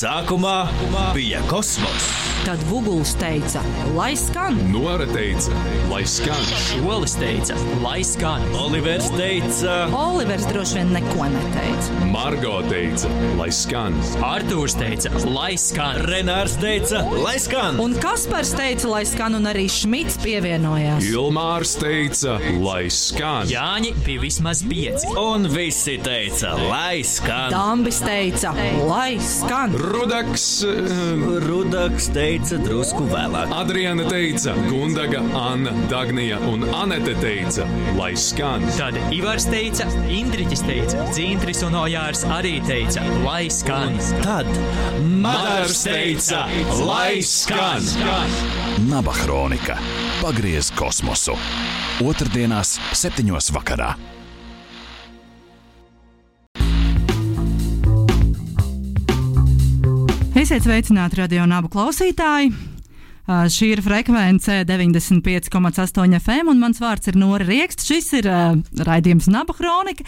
Sākumā bija kosmos. Tad Vuguls teica, lai skan. Nora teica, lai skan. Olis teica, lai skan. Olivers teica, Olivers droši vien neko neteica. Margo teica, lai skan. Artūrs teica, lai skan. Renārs teica, lai skan. Un Kaspars teica, lai skan, un arī Šmits pievienojās. Ilmārs teica, lai skan. Jāņi bija vismaz pieci. Un visi teica, lai skan. Dambis teica, lai skan. Rudaks, eh, Rudaks teica drusku vēlāk. Adriana teica, Gundaga, Anna, Dagnija un Anete teica, lai skan. Tad Ivars teica, Indriķis teica, Dzintris un Ojārs arī teica, lai skan. Tad Madars teica, lai skan. Naba Hronika. Pagriez kosmosu. Otrdienās, septiņos vakarā. Esiet sveicināti radio un abu klausītāji! Šī ir frekvence 95,8 FM, un mans vārds ir Nora Rieksts. Šis ir uh, raidījums Naba Kronika.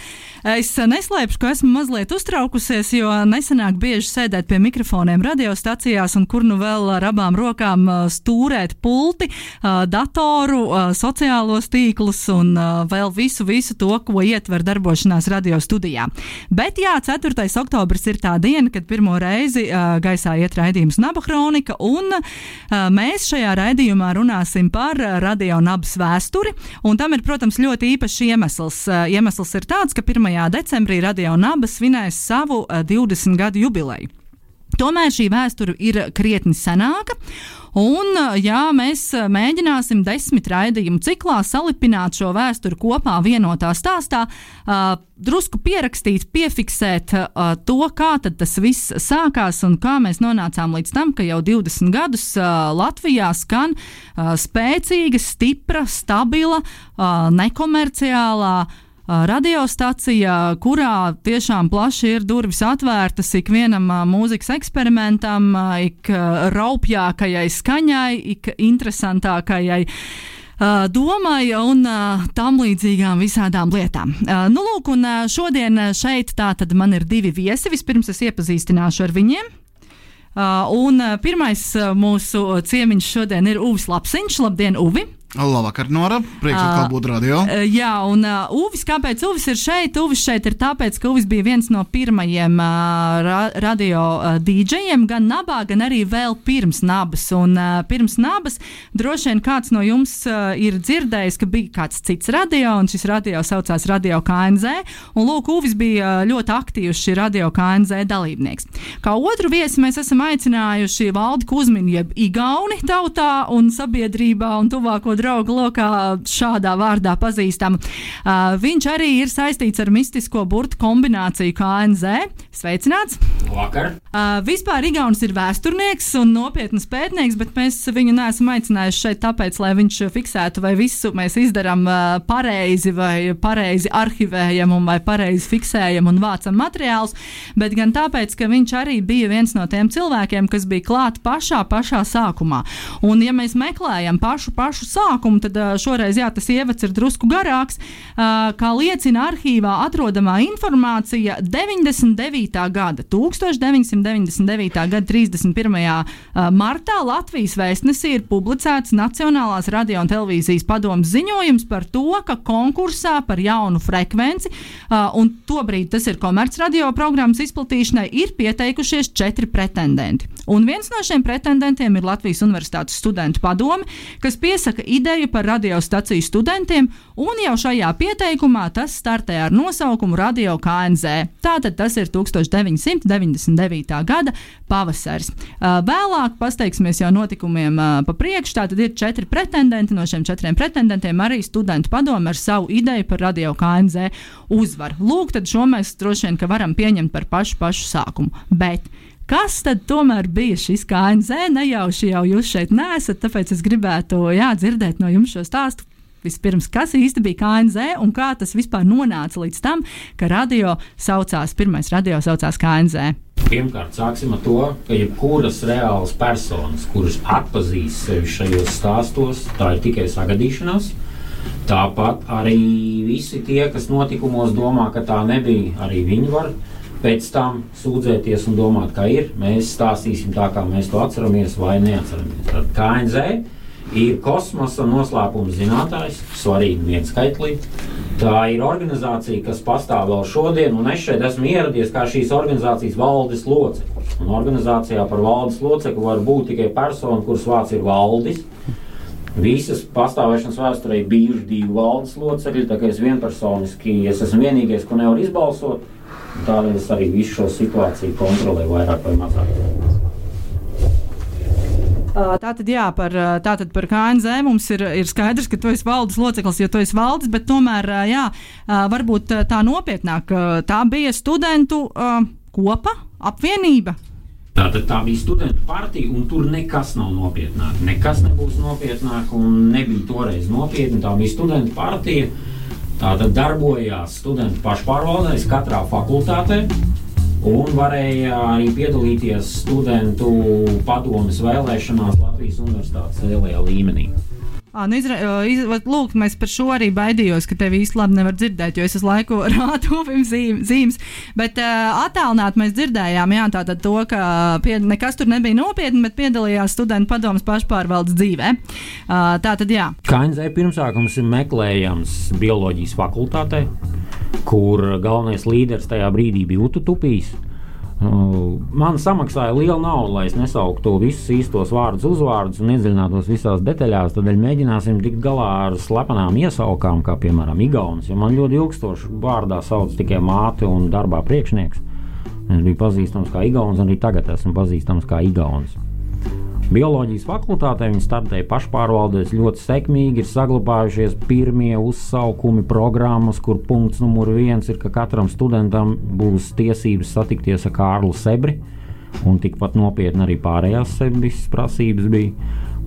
Es neslēpšu, ka esmu mazliet uztraukusies, jo nesenāk bieži sēdēt pie mikrofoniem radiostacijās, un kur nu vēl ar abām rokām stūrēt pulti, uh, datoru, uh, sociālos tīklus un vēl visu, visu to, ko ietver darbošanās radio studijā. Bet jā, 4. oktobris ir tā diena, kad pirmo reizi gaisā iet raidījums Naba Kronika, un uh, mēs šajā raidījumā runāsim par uh, radio nabas vēsturi, un tam ir, protams, ļoti īpašs iemesls. Uh, iemesls ir tāds, ka 1. decembrī radio nabas svinēs savu uh, 20 gadu jubileju. Tomēr šī vēsture ir krietni senāka. Un, jā, mēs mēģināsim desmit raidījumu ciklā salipināt šo vēsturi kopā vienotā stāstā, drusku pierakstīt, piefiksēt to, kā tas viss sākās un kā mēs nonācām līdz tam, ka jau 20 gadus Latvijā skan spēcīga, stipra, stabila, nekomerciālā radiostacija, kurā tiešām plaši ir durvis atvērtas ikvienam mūzikas eksperimentam, ik raupjākajai skaņai, ik interesantākajai. Domai un tam līdzīgām visādām lietām. Nu, lūk, un šodien šeit tātad man ir divi viesi. Vispirms es iepazīstināšu ar viņiem. Un pirmais mūsu ciemiņš šodien ir Uvis Lapsiņš. Labdien, Uvi! Labvakar, Nora. Prieks atkal būt radio. Uh, jā, un uh, Uvis, kāpēc Uvis ir šeit? Uvis šeit ir tāpēc, ka Uvis bija viens no pirmajiem uh, ra radio uh, dīdžejiem, gan nabā, gan arī vēl pirms nabas. Un uh, pirms nabas droši vien kāds no jums uh, ir dzirdējis, ka bija kāds cits radio, un šis radio saucās Radio KNZ. Un lūk, Uvis bija uh, ļoti aktīvs šī Radio KNZ dalībnieks. Kā otru viesi mēs esam aicinājuši Valdi Kuzminu, jeb Igauni tautā un sabiedrībā un tuvāko draugu lokā šādā vārdā pazīstam. Uh, viņš arī ir saistīts ar mistisko burtu kombināciju KNZ. Sveicināts! Vakar! Uh, vispār Igaunis ir vēsturnieks un nopietns pētnieks, bet mēs viņu neesam aicinājuši šeit tāpēc, lai viņš fiksētu, vai visu mēs izdarām uh, pareizi, vai pareizi arhivējam, vai pareizi fiksējam un vācam materiālus, bet gan tāpēc, ka viņš arī bija viens no tiem cilvēkiem, kas bija klāt pašā, pašā sākumā. Un, ja mēs meklējam pašu, pašu sākumu, tad uh, šoreiz jā, tas ievads ir drusku garāks. Uh, kā liecina arhīvā atrodamā informācija, 99. Gada, 1999. gada 31. martā Latvijas vēstnesī ir publicēts Nacionālās radio un televīzijas padomas ziņojums par to, ka konkursā par jaunu frekvenci, uh, un tobrīd tas ir komercradio programmas izplatīšanai, ir pieteikušies četri pretendenti. Un viens no šiem pretendentiem ir Latvijas Universitātes studentu padome, kas piesaka ideju par radiostaciju studentiem, un jau šajā pieteikumā tas startē ar nosaukumu Radio KNZ. Tātad tas ir 1999. gada pavasaris. Vēlāk pasteigsimies jau notikumiem pa priekšu. Tātad ir četri pretendenti. No šiem četriem pretendentiem arī studentu padome ar savu ideju par Radio KNZ uzvaru. Lūk, tad šo mēs droši vien varam pieņemt par pašu, pašu sākumu. Bet Kas tad tomēr bija šis KNZ? Nejauši jau jūs šeit nesat, tāpēc es gribētu jā, dzirdēt no jums šo stāstu. Vispirms, kas īsti bija KNZ un kā tas vispār nonāca līdz tam, ka radio saucās, pirmais radio saucās KNZ? Pirmkārt, sāksim ar to, ka jebkuras reālas personas, kuras atpazīst sevi šajos stāstos, tā ir tikai sagadīšanās. Tāpat arī visi tie, kas notikumos domā, ka tā nebija, arī viņi var pēc tam sūdzēties un domāt, kā ir. Mēs stāstīsim tā, kā mēs to atceramies vai neatceramies. Tad KNZ ir kosmosa noslēpuma zinātājs, svarīgi viens skaitlī. Tā ir organizācija, kas pastāv vēl šodien, un es šeit esmu ieradies kā šīs organizācijas valdes loceklis. Un organizācijā par valdes locekli var būt tikai persona, kuras vārds ir valdis. Visas pastāvēšanas vēsturē ir bijuši divi valdes locekļi, tā kā es vienpersoniski es esmu vienīgais, ko nevaru izbalsot. Tādēļ es arī visu šo situāciju kontrolēju vairāk vai mazāk. Tātad, jā, par, tātad par KNZ mums ir, ir skaidrs, ka tu esi valdes loceklis, jo tu esi valdes, bet tomēr, jā, varbūt tā nopietnāk, tā bija studentu kopa, apvienība. Tātad tā bija studentu partija, un tur nekas nav nopietnāk. Nekas nebūs nopietnāk, un nebija toreiz nopietni. Tā bija studentu partija. Tātad darbojās studentu pašpārvaldēs katrā fakultātē. Un varēja arī piedalīties studentu padomus vēlēšanās Latvijas universitātes lielajā līmenī. À, nu izra, iz, lūk, mēs par šo arī baidījos, ka tevi īsti labi nevar dzirdēt, jo es uz laiku rādu zīm, zīmes. Bet uh, attālināt mēs dzirdējām, jā, tātad to, ka pie, nekas tur nebija nopietni, bet piedalījās studentu padomus pašpārvaldes dzīvē. Uh, tātad, jā. KNZ pirmsākums ir meklējams bioloģijas fakultātē, kur galvenais līderis tajā brīdī bija Utu Tupijs. Uh, man samaksāja lielu naudu, lai es nesauktu visus īstos vārdus, uzvārdus un iedziļinātos visās detaļās. Tad mēģināsim tikt galā ar slepenām iesaukām, kā piemēram Igaunis. Man ļoti ilgstoši vārdā sauc tikai māte un darbā priekšnieks. Es biju pazīstams kā Igaunis, un arī tagad esmu pazīstams kā Igaunis. Bioloģijas fakultātē viņi startēja pašpārvaldēs ļoti sekmīgi. Ir saglabājušies pirmie uzsaukumi programmas, kur punkts numur viens ir, ka katram studentam būs tiesības satikties ar Kārlu Sebri. Un tikpat nopietni arī pārējās sebris prasības bija.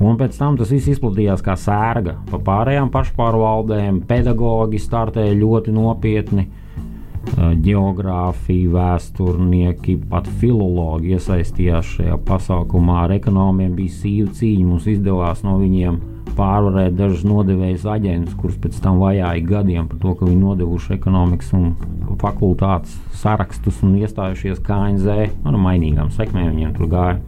Un pēc tam tas viss izplatījās kā sērga. Pa pārējām pašpārvaldēm pedagoģi startēja ļoti nopietni geogrāfija, vēsturnieki, pat filologi iesaistījās šajā pasākumā. Ar ekonomiem bija sīva cīņa. Mums izdevās no viņiem pārvarēt dažus nodevējus aģentus, kurus pēc tam vajāja gadiem par to, ka viņi nodevuši ekonomikas un fakultātes sarakstus un iestājušies KNZ. Ar mainīgām sekmēm viņiem tur gāja.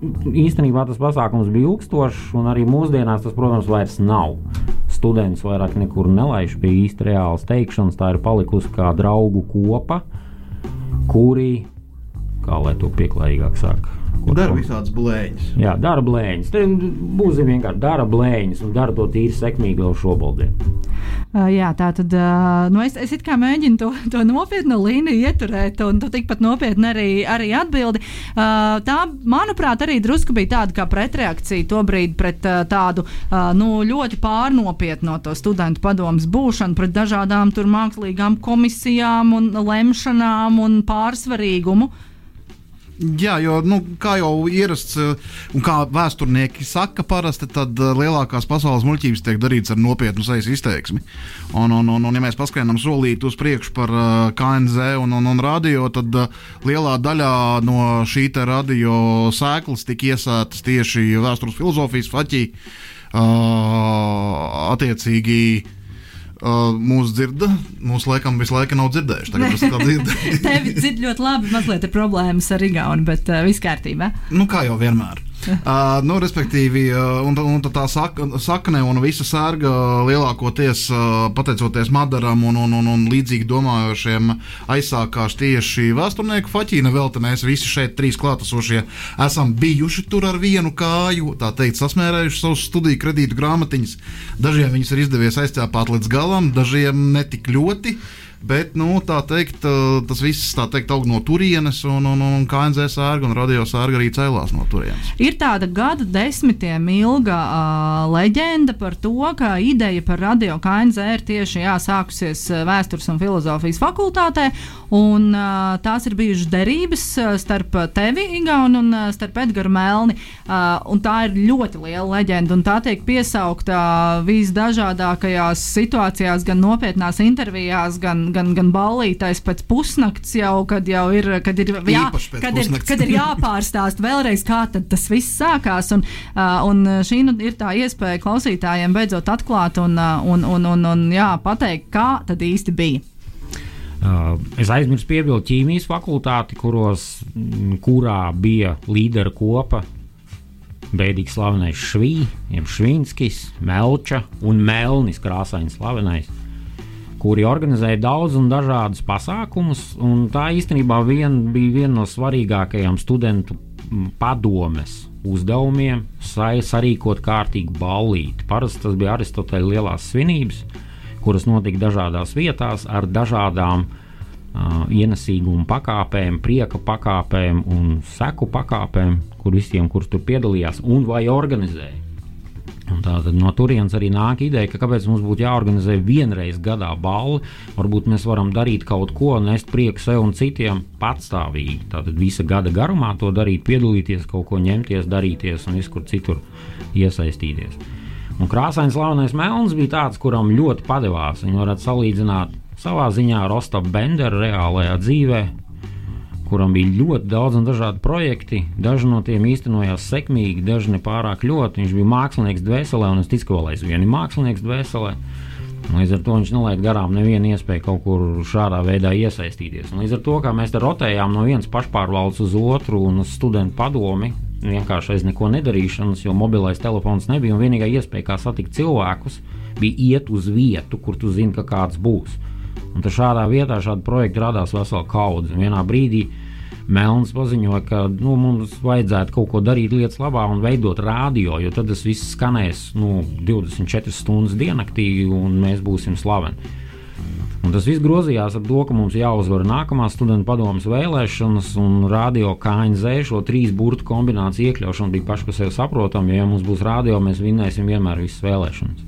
Īstenībā tas pasākums bija ilgstošs, un arī mūsdienās tas, protams, vairs nav students vairāk nekur nelaiž pie īsti reālas teikšanas. Tā ir palikusi kā draugu kopa, kuri, kā lai to pieklājīgāk saka, Dara visādas blēņas. Jā, dara blēņas. Te būsim vienkārši dara blēņas un dara to tīri sekmīgi vēl šobrīd. Uh, jā, tā tad uh, nu es, es kā mēģinu to, to nopietnu līniju ieturēt, un tu tikpat nopietni arī, arī atbildi. Uh, tā, manuprāt, arī drusku bija tāda kā pretreakcija tobrīd pret uh, tādu uh, nu, ļoti pārnopietnu no to studentu padomus būšanu, pret dažādām tur mākslīgām komisijām un lemšanām un pārsvarīgumu. Jā, jo, nu, kā jau ierasts, un kā vēsturnieki saka, parasti tad lielākās pasaules muļķības tiek darītas ar nopietnu sejas izteiksmi. Un, un, un, un ja mēs paskrienam solīt uz priekšu par uh, KNZ un, un, un radio, tad uh, lielā daļā no šī radio sēklas tika iesētas tieši vēstures filozofijas faķī. Uh, attiecīgi, Uh, mūsu dzirda, mūsu laikam visu laiku nav dzirdējuši. Tagad tas tā dzird. Tevi dzird ļoti labi, mazliet ir problēmas ar Igaunu, bet uh, viss kārtībā. Nu, kā jau vienmēr. Uh, nu, respektīvi, uh, un, un tā sak, sakne un visa sērga lielākoties uh, pateicoties Madaram un, un, un, un līdzīgi domājošiem aizsākās tieši vēsturnieku faķīna. Vēl te mēs visi šeit, trīs klātesošie, esam bijuši tur ar vienu kāju, tā teikt, sasmērējuši savus studiju kredītu grāmatiņas. Dažiem viņus ir izdevies aizķēpāt līdz galam, dažiem netik ļoti. Bet, nu, tā teikt, tas viss teikt, aug no turienes, un, un, un KNZ sērga un radio sērga arī cēlās no turienes. Ir tāda gadu desmitiem ilga uh, leģenda par to, ka ideja par radio KNZ ir tieši jā, sākusies vēstures un filozofijas fakultātē, un uh, tās ir bijušas derības starp tevi, Igaunu, un starp Edgars Melni. Uh, tā ir ļoti liela leģenda, un tā tiek piesaukta visdažādākajās situācijās, gan nopietnās intervijās, gan gan, gan ballītais pēc pusnakts jau, kad jau ir, kad ir, jā, kad ir, kad ir jāpārstāst vēlreiz, kā tas viss sākās. Un, un šī nu ir tā iespēja klausītājiem beidzot atklāt un, un, un, un, un jā, pateikt, kā tad īsti bija. Uh, es aizmirsu piebilst ķīmijas fakultāti, kuros, kurā bija līdera kopa. Bēdīgi slavenais Švīns, Švīnskis, Melča un Melnis krāsains slavenais, kuri organizēja daudz un dažādus pasākumus. Un tā īstenībā vien, bija viena no svarīgākajām studentu padomes uzdevumiem sarīkot kārtīgu ballīti. Parasti tas bija Aristoteļa lielās svinības, kuras notika dažādās vietās ar dažādām uh, ienesīguma pakāpēm, prieka pakāpēm un seku pakāpēm, kur visiem, kurus tur piedalījās un vai organizēja. Tātad no turienes arī nāk ideja, ka kāpēc mums būtu jāorganizē vienreiz gadā balva. Varbūt mēs varam darīt kaut ko, nest prieku sev un citiem patstāvīgi. Tātad visa gada garumā to darīt, piedalīties, kaut ko ņemties, darīties un viskur citur iesaistīties. Un krāsains slavenais melns bija tāds, kuram ļoti padevās. Viņu varētu salīdzināt savā ziņā ar Ostapu Benderu reālajā dzīvē, kuram bija ļoti daudz un dažādi projekti. Daži no tiem īstenojās sekmīgi, daži ne pārāk ļoti. Viņš bija mākslinieks dvēselē, un es ticu, ka vēl aizvien ir mākslinieks dvēselē. Līdz ar to viņš nelaid garām nevienu iespēju kaut kur šādā veidā iesaistīties. Un līdz ar to, kā mēs te rotējām no vienas pašpārvaldes uz otru un uz studentu padomi, vienkārši aiz neko nedarīšanas, jo mobilais telefons nebija vienīgā iespēja, kā satikt cilvēkus, bija iet uz vietu, kur tu zini, ka kāds būs. Un šādā vietā šādi projekti radās vesela kaudze. Vienā brīdī Melns paziņoja, ka nu, mums vajadzētu kaut ko darīt lietas labā un veidot radio, jo tad tas viss skanēs nu, 24 stundas diennaktī un mēs būsim slaveni. Un tas viss grozījās ar to, ka mums jāuzvar nākamās studentu padomus vēlēšanas, un radio KNZ šo trīs burbuļu kombināciju iekļaušana bija sevi saprotama. Jo, ja mums būs radio, mēs vinnēsim vienmēr visas vēlēšanas.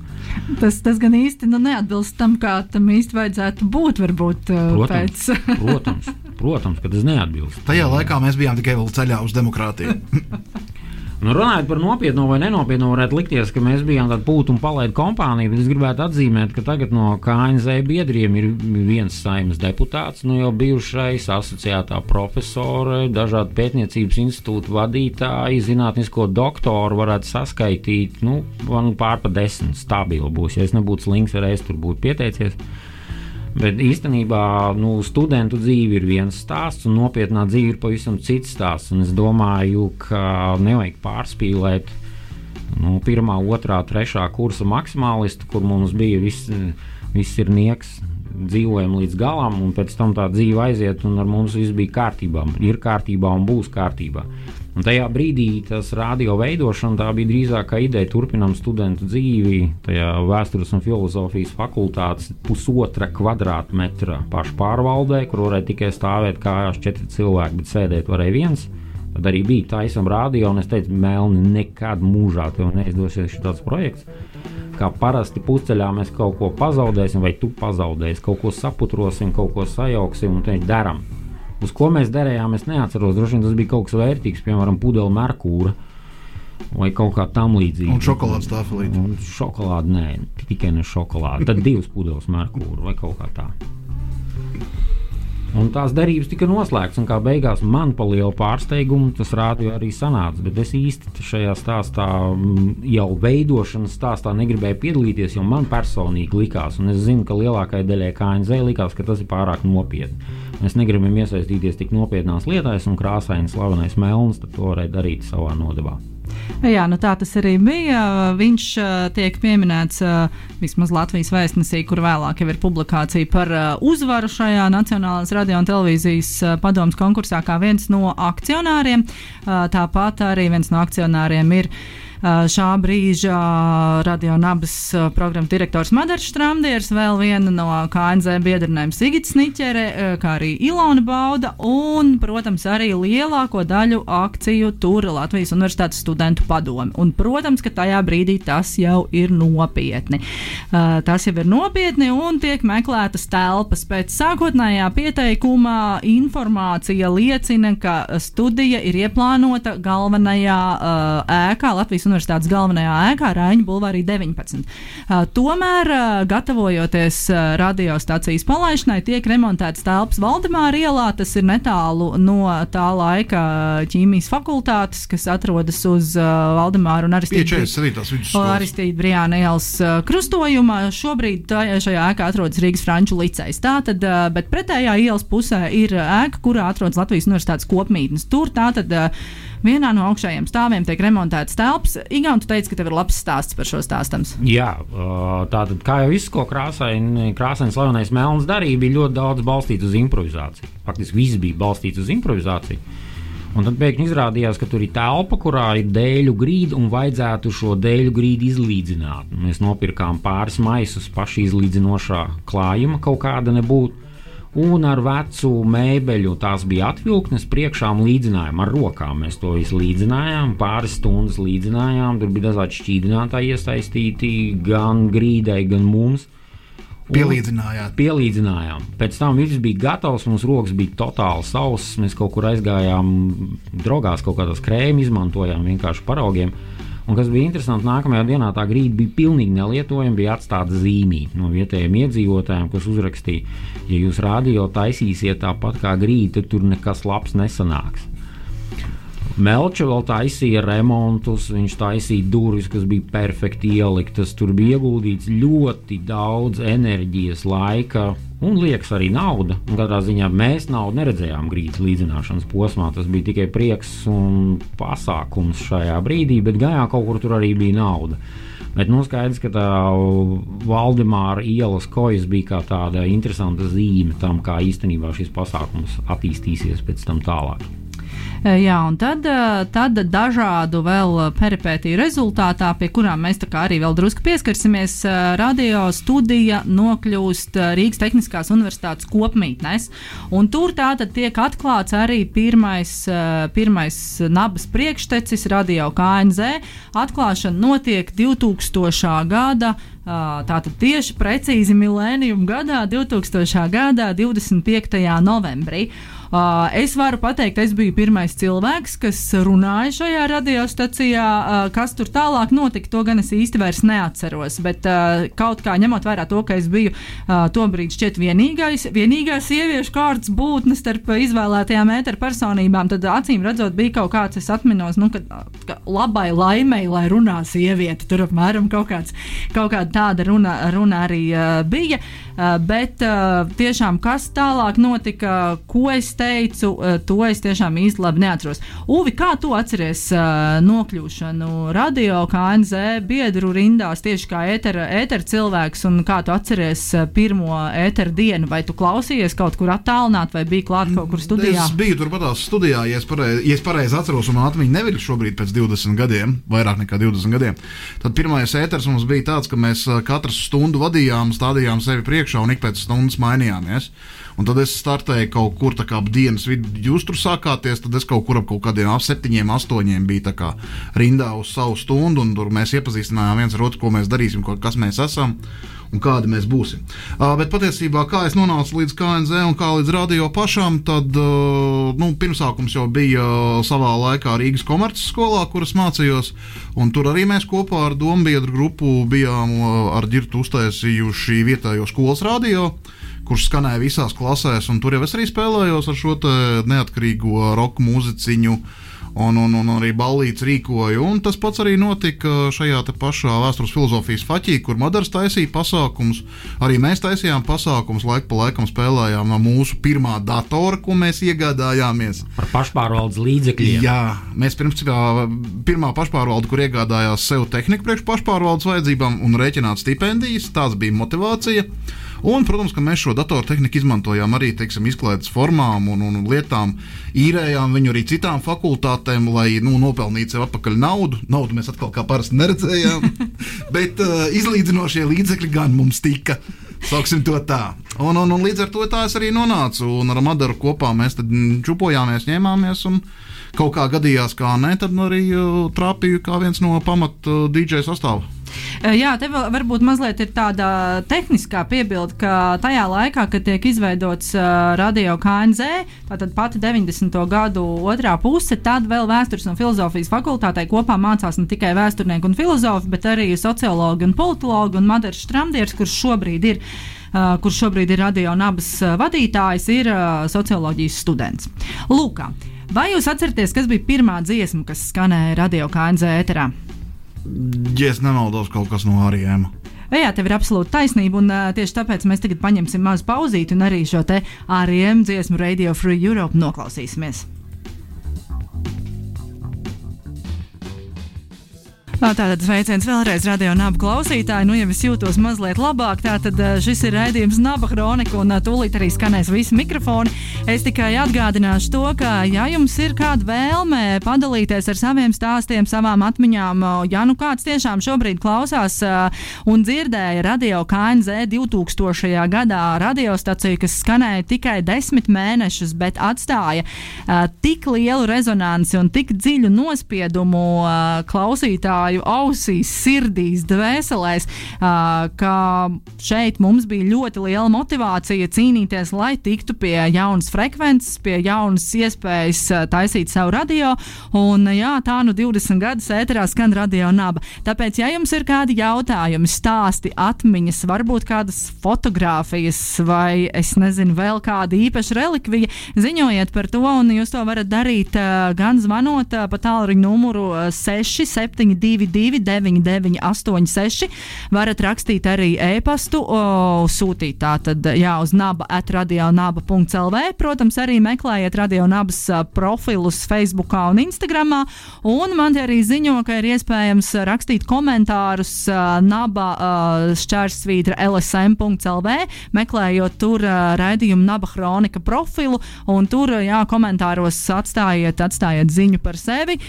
Tas, tas gan īsti nu, neatbilst tam, kā tam īsti vajadzētu būt. Varbūt uh, Protams, pēc. protams, protams, ka tas neatbilst. Tajā laikā mēs bijām tikai vēl ceļā uz demokrātiju. Nu, runājot par nopietnu vai nenopietnu, varētu likties, ka mēs bijām tāda pūta un palaida kompānija, bet es gribētu atzīmēt, ka tagad no KNZ biedriem ir viens saimnes deputāts, nu jau bijušais asociētā profesora, dažādu pētniecības institūtu vadītāji, zinātnisko doktoru varētu saskaitīt, nu, pār pa desmit stabili būs. Ja es nebūtu slinks, arī es tur būtu pieteicies. Bet īstenībā nu, studentu dzīve ir viens stāsts, un nopietnā dzīve ir pavisam cits stāsts. Es domāju, ka nevajag pārspīlēt nu, pirmā, otrā, trešā kursa maksimālistu, kur mums bija viss, viss ir nieks. Dzīvojam līdz galam, un pēc tam tā dzīve aiziet, un ar mums viss bija kārtībā. Ir kārtībā un būs kārtībā. Un tajā brīdī tas radio veidošana bija drīzāk ideja turpinām studentu dzīvi tajā vēstures un filozofijas fakultātes pusotra kvadrātmetra pašpārvaldē, kur varēja tikai stāvēt kājās četri cilvēki, bet sēdēt varēja viens. Tad arī bija taisam radio, un es teicu, Melni, nekad mūžā tev neizdosies šis projekts. Kā parasti pusceļā mēs kaut ko pazaudēsim, vai tu pazaudēsi, kaut ko saputrosim, kaut ko sajauksim, un darām. Uz ko mēs derējām, es neatceros. Droši vien tas bija kaut kas vērtīgs, piemēram, pudele merkūra vai kaut kā tam līdzīga. Un šokolādes tāfelīte. Un šokolāde, nē, tikai ne šokolāde. Tad divas pudeles merkūra vai kaut kā tā. Un tās derības tika noslēgtas, un kā beigās man pa lielu pārsteigumu tas rādīja arī sanāca. Bet es īsti šajā stāstā, mm, jau veidošanas stāstā, negribēju piedalīties, jo man personīgi likās, un es zinu, ka lielākajai daļai KNZ likās, ka tas ir pārāk nopietni. Mēs negribam iesaistīties tik nopietnās lietās, un krāsains, slavenais melns, to varēja darīt savā nodevā. Jā, nu tā tas arī bija. Viņš uh, tiek pieminēts uh, vismaz Latvijas vēstnesī, kur vēlāk ir publikācija par uh, uzvaru šajā Nacionālās radio un televīzijas padomus konkursā kā viens no akcionāriem. Tāpat arī viens no akcionāriem ir šā brīža radio nabas uh, programmas direktors Madars Strāmdiers, vēl viena no KNZ biedrnēm Sigits Niķere, kā arī Ilona Bauda un, protams, arī lielāko daļu akciju tur Latvijas Universitātes studentu padomi. Un, protams, ka tajā brīdī tas jau ir nopietni. Tas jau ir nopietni un tiek meklētas telpas. Pēc sākotnējā pieteikuma informācija liecina, ka studija ir ieplānota galvenajā uh, ēkā Latvijas Universitātes galvenajā ēkā, Rāņu Bulvārī 19. Uh, tomēr, uh, gatavojoties uh, radiostacijas palaišanai, tiek remontēts telpas Valdemāra ielā. Tas ir netālu no tā laika ķīmijas fakultātes, kas atrodas uz Valdemāra un Aristīda Brijāna ielas krustojuma. Šobrīd šajā ēkā atrodas Rīgas Franču licejs. Tātad, bet pretējā ielas pusē ir ēka, kurā atrodas Latvijas Universitātes kopmītnes. Tur tātad uh, vienā no augšējiem stāviem tiek remontēts telpas. Igaun, tu teici, ka tev ir labs stāsts par šo stāstu. Jā, tātad, kā jau viss, ko krāsaini, krāsaini slavenais Melns darīja, bija ļoti daudz balstīts uz improvizāciju. Faktiski viss bija balstīts uz improvizāciju. Un tad pēkšņi izrādījās, ka tur ir telpa, kurā ir dēļu grīda un vajadzētu šo dēļu grīdu izlīdzināt. Mēs nopirkām pāris maisus paši izlīdzinošā klājuma, kaut kāda nebūtu un ar vecu mēbeļu tās bija atvilknes priekšā un līdzinājām ar rokām. Mēs to visu līdzinājām, pāris stundas līdzinājām, tur bija dažādi šķīdinātāji iesaistīti gan grīdai, gan mums. Pielīdzinājām. Pielīdzinājām. Pēc tam viss bija gatavs, mums rokas bija totāli sausas. Mēs kaut kur aizgājām, drogās kaut kādas krēmas izmantojām, vienkārši paraugiem. Un kas bija interesanti, nākamajā dienā tā grīda bija pilnīgi nelietojama, bija atstāta zīmīte no vietējiem iedzīvotājiem, kas uzrakstīja, ja jūs rādio taisīsiet tāpat kā grīda, tad tur nekas labs nesanāks. Melča vēl taisīja remontus, viņš taisīja durvis, kas bija perfekti ieliktas. Tur bija ieguldīts ļoti daudz enerģijas, laika un liekas arī nauda. Katrā ziņā mēs naudu neredzējām grīdas līdzināšanas posmā. Tas bija tikai prieks un pasākums šajā brīdī, bet gājā kaut kur tur arī bija nauda. Bet nu, skaidrs, ka tā Valdemāra ielas kojas bija kā tāda interesanta zīme tam, kā īstenībā šis pasākums attīstīsies pēc tam tālāk. Jā, un tad, tad dažādu vēl peripētiju rezultātā, pie kurām mēs arī vēl drusku pieskarsimies, radio studija nokļūst Rīgas Tehniskās Universitātes kopmītnēs. Un tur tātad tiek atklāts arī pirmais, pirmais nabas priekštecis, radio KNZ. Atklāšana notiek 2000. gada. Tātad tieši precīzi milēnijuma gadā, 2000. gadā, 25. novembrī. Es varu pateikt, es biju pirmais cilvēks, kas runāja šajā radiostacijā. Kas tur tālāk notika, to gan es īsti vairs neatceros. Bet kaut kā ņemot vērā to, ka es biju tobrīd šķiet vienīgais, vienīgā sieviešu kārtas būtne starp izvēlētajām ēteru personībām, tad acīm redzot, bija kaut kāds, es atminos, nu, ka, ka labai laimei, lai runā sieviete. Tur apmēram kaut, kāds, kaut kāda tāda runa, runa arī uh, bija. Uh, bet uh, tiešām, kas tālāk notika, ko es teicu? Teicu, eh, to es tiešām īsti labi neatceros. Uvi, kā tu atceries uh, nokļūšanu radio, kā NZ biedru rindās, tieši kā ētera, ētera cilvēks, un kā tu atceries uh, pirmo ētera dienu? Vai tu klausījies kaut kur attālināt, vai biji klāt kaut kur studijā? Es biju turpatās studijā, ja es pareizi ja pareiz atceros, un man atmiņa neviļ šobrīd pēc 20 gadiem, vairāk nekā 20 gadiem. Tad pirmais ēters mums bija tāds, ka mēs katru stundu vadījām, stādījām sevi priekšā un ik pēc stundas mainījāmies. Un tad es startēju kaut kur tā kā ap dienas vidu. Jūs tur sākāties, tad es kaut kur ap kaut kādiem ap septiņiem, astoņiem biju rindā uz savu stundu, un tur mēs iepazīstinājām viens ar otru, ko mēs darīsim, ko, kas mēs esam un kādi mēs būsim. Uh, bet patiesībā, kā es nonācu līdz KNZ un kā līdz radio pašam, tad uh, nu, pirmsākums jau bija uh, savā laikā Rīgas komerces skolā, kuras mācījos. Tur arī mēs kopā ar domu biedru grupu bijām uh, ar ģirtu uztaisījuši vietējo skolas radio. Uh, kurš skanēja visās klasēs, un tur jau es arī spēlējos ar šo neatkarīgo roka mūziķiņu. Un, un, un arī ballītes rīkoju. Un tas pats arī notika šajā pašā vēstures filozofijas faķī, kur Madars taisīja pasākumus. Arī mēs taisījām pasākumus, laika pa laikam spēlējām no mūsu pirmā datora, ko mēs iegādājāmies. Par pašpārvaldes līdzekļiem. Jā, mēs pirms pirmā pašpārvalde, kur iegādājās sev tehniku priekš pašpārvaldes vajadzībām un rēķināt stipendijas, tās bija motivācija. Un, protams, ka mēs šo datortehniku izmantojām arī teiksim, izklaides formām un, un lietām, īrējām viņu arī citām fakultātēm, lai nu, nopelnītu sev atpakaļ naudu. Naudu mēs atkal kā parasti neredzējām, bet uh, izlīdzinošie līdzekļi gan mums tika. Sauksim to tā. Un, un, un līdz ar to tā es arī nonācu. Un ar Madaru kopā mēs čupojāmies, ņēmāmies. Un, kaut kā gadījās, kā nē, tad arī uh, trāpīju kā viens no pamatu uh, DJ sastāvā. Jā, te varbūt mazliet ir tāda tehniskā piebilde, ka tajā laikā, kad tiek izveidots radio KNZ, tātad pati 90. gadu otrā puse, tad vēl vēstures un filozofijas fakultātē kopā mācās ne tikai vēsturnieki un filozofi, bet arī sociologi un politologi un Madars Štramdiers, kurš šobrīd ir. Uh, kurš šobrīd ir radio nabas uh, vadītājs, ir uh, socioloģijas students. Lūk, vai jūs atceraties, kas bija pirmā dziesma, kas skanēja radio KNZ ēterā? Ja es nemaldos, kaut kas no Arijēma. Jā, tev ir absolūti taisnība, un uh, tieši tāpēc mēs tagad paņemsim mazu pauzīti un arī šo te ARM dziesmu Radio Free Europe noklausīsimies. Tātad sveiciens vēlreiz radio nabu klausītāji. Nu, ja es jūtos mazliet labāk, tad šis ir raidījums Naba Kronika un tūlīt arī skanēs visi mikrofoni. Es tikai atgādināšu to, ka, ja jums ir kāda vēlme padalīties ar saviem stāstiem, savām atmiņām, ja nu kāds tiešām šobrīd klausās un dzirdēja radio KNZ 2000. gadā radiostaciju, kas skanēja tikai desmit mēnešus, bet atstāja tik lielu rezonanci un tik dziļu nospiedumu ā, klausītāju ausīs, sirdīs, dvēselēs, ka šeit mums bija ļoti liela motivācija cīnīties, lai tiktu pie jaunas frekvences, pie jaunas iespējas taisīt savu radio. Un, jā, tā nu 20 gadus ēterā skan radio naba. Tāpēc, ja jums ir kādi jautājumi, stāsti, atmiņas, varbūt kādas fotogrāfijas vai es nezinu, vēl kāda īpaša relikvija, ziņojiet par to, un jūs to varat darīt gan zvanot pa tālruņa numuru 672. 222, 986. Varat rakstīt arī e-pastu, sūtīt tātad jā, uz naba atradionaba.lv. Protams, arī meklējiet radionabas profilus Facebook un Instagram. Un man arī ziņo, ka ir iespējams rakstīt komentārus naba šķērsvītra lsm.lv, meklējot tur raidījumu naba kronika profilu. Tur jā, komentāros atstājiet, atstājiet ziņu par sevi.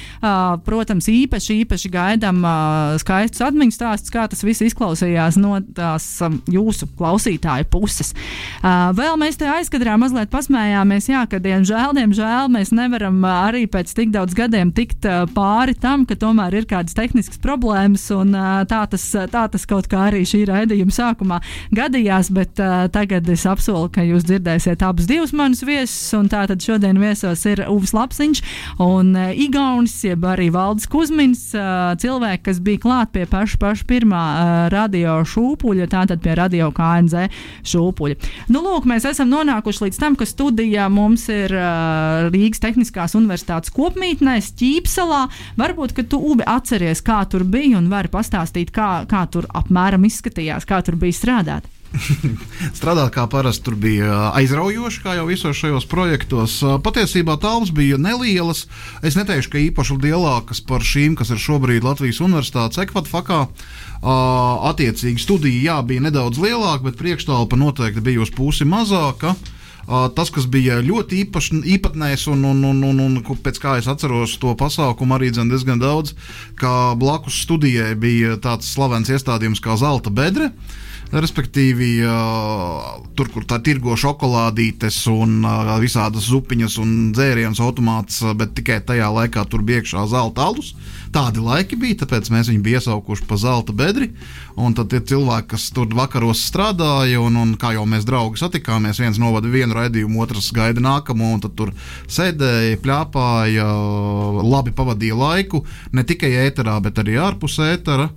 Protams, īpaši, īpaši gaidīt gaidām ā, skaistus atmiņu stāstus, kā tas viss izklausījās no tās ā, jūsu klausītāju puses. Ā, Vēl mēs te aizkadrā mazliet pasmējāmies, jā, ka diemžēl, diemžēl mēs nevaram ā, arī pēc tik daudz gadiem tikt ā, pāri tam, ka tomēr ir kādas tehniskas problēmas, un ā, tā tas, tā tas kaut kā arī šī raidījuma sākumā gadījās, bet ā, tagad es apsolu, ka jūs dzirdēsiet abus divus manus viesus, un tātad šodien viesos ir Uvis Lapsiņš un ā, Igaunis, jeb arī Valdis Kuzmins, ā, cilvēki, kas bija klāt pie paša, paša pirmā ā, radio šūpuļa, tātad pie radio KNZ šūpuļa. Nu, lūk, mēs esam nonākuši līdz tam, ka studijā mums ir ā, Rīgas Tehniskās Universitātes kopmītnē, Ķīpselā. Varbūt, ka tu Ubi atceries, kā tur bija un vari pastāstīt, kā, kā tur apmēram izskatījās, kā tur bija strādāt. Strādāt kā parasti tur bija aizraujoši, kā jau visos šajos projektos. Patiesībā tāls bija nelielas. Es neteikšu, ka īpaši lielākas par šīm, kas ir šobrīd Latvijas Universitātes ekvatorā. Attiecīgi studija jā, bija nedaudz lielāka, bet priekšstāvpa noteikti bija uz pusi mazāka. Uh, tas, kas bija ļoti īpaš, īpatnējs, un, un, un, un, un pēc kā es atceros to pasākumu, arī diezgan daudz, ka blakus studijai bija tāds slavens iestādījums kā Zelta bedre. Respektīvi, tur, kur tā tirgo šokolādītes un visādas zupiņas un dzērienus automāts, bet tikai tajā laikā tur bija iekšā zelta alus. Tādi laiki bija, tāpēc mēs viņu bijām iesaukuši par zelta bedri. Un tad tie cilvēki, kas tur vakaros strādāja, un, un kā jau mēs draugi satikāmies, viens novada vienu raidījumu, otrs gaida nākamo, un tur sēdēja, plāpāja, labi pavadīja laiku, ne tikai ēterā, bet arī ārpus ētera.